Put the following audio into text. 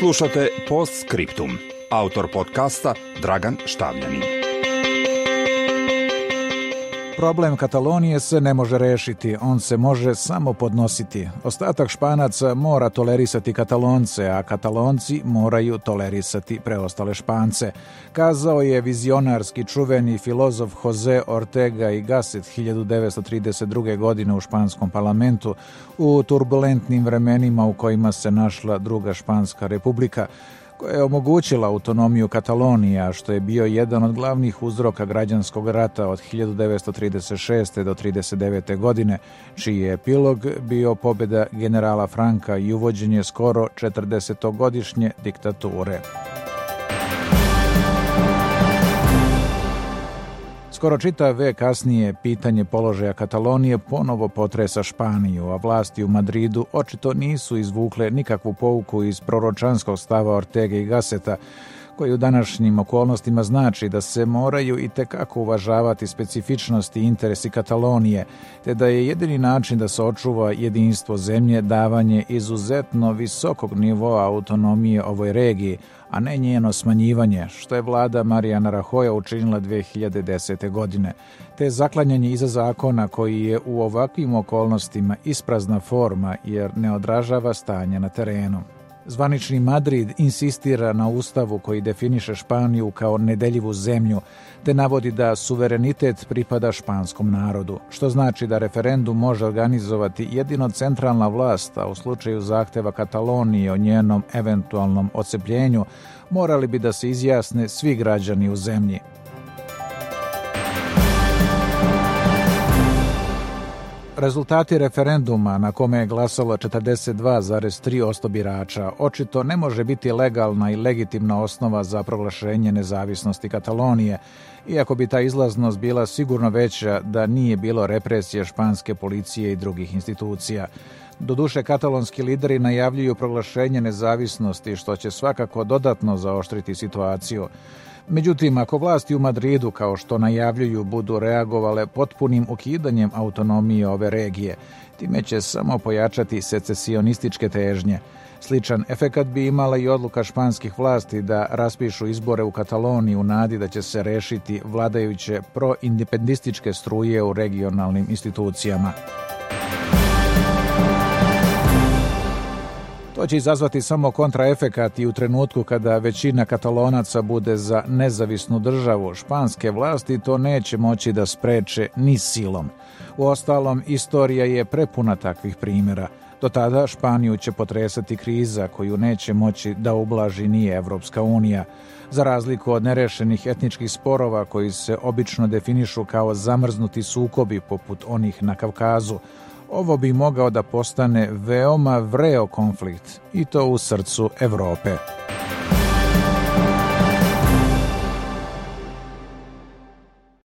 Slušate Post Scriptum. Autor podcasta Dragan Štavljanin. Problem Katalonije se ne može rešiti, on se može samo podnositi. Ostatak Španaca mora tolerisati Katalonce, a Katalonci moraju tolerisati preostale Špance. Kazao je vizionarski čuveni filozof Jose Ortega i Gasset 1932. godine u Španskom parlamentu u turbulentnim vremenima u kojima se našla druga Španska republika koja je omogućila autonomiju Katalonija, što je bio jedan od glavnih uzroka građanskog rata od 1936. do 1939. godine, čiji je epilog bio pobjeda generala Franka i uvođenje skoro 40-godišnje diktature. Skoro čitav kasnije pitanje položaja Katalonije ponovo potresa Španiju, a vlasti u Madridu očito nisu izvukle nikakvu pouku iz proročanskog stava Ortega i Gaseta, koji u današnjim okolnostima znači da se moraju i tekako uvažavati specifičnosti i interesi Katalonije, te da je jedini način da se očuva jedinstvo zemlje davanje izuzetno visokog nivoa autonomije ovoj regiji, a ne njeno smanjivanje, što je vlada Marijana Rahoja učinila 2010. godine, te zaklanjanje iza zakona koji je u ovakvim okolnostima isprazna forma jer ne odražava stanje na terenu. Zvanični Madrid insistira na ustavu koji definiše Španiju kao nedeljivu zemlju, te navodi da suverenitet pripada španskom narodu, što znači da referendum može organizovati jedino centralna vlast, a u slučaju zahteva Katalonije o njenom eventualnom ocepljenju, morali bi da se izjasne svi građani u zemlji. Rezultati referenduma na kome je glasalo 42,3% birača očito ne može biti legalna i legitimna osnova za proglašenje nezavisnosti Katalonije, iako bi ta izlaznost bila sigurno veća da nije bilo represije španske policije i drugih institucija. Doduše, katalonski lideri najavljuju proglašenje nezavisnosti, što će svakako dodatno zaoštriti situaciju. Međutim, ako vlasti u Madridu, kao što najavljuju, budu reagovale potpunim ukidanjem autonomije ove regije, time će samo pojačati secesionističke težnje. Sličan efekat bi imala i odluka španskih vlasti da raspišu izbore u Kataloniji u nadi da će se rešiti vladajuće proindependističke struje u regionalnim institucijama. To će izazvati samo kontraefekat i u trenutku kada većina katalonaca bude za nezavisnu državu, španske vlasti to neće moći da spreče ni silom. U ostalom, istorija je prepuna takvih primjera. Do tada Španiju će potresati kriza koju neće moći da ublaži ni Evropska unija. Za razliku od nerešenih etničkih sporova koji se obično definišu kao zamrznuti sukobi poput onih na Kavkazu, ovo bi mogao da postane veoma vreo konflikt i to u srcu Evrope.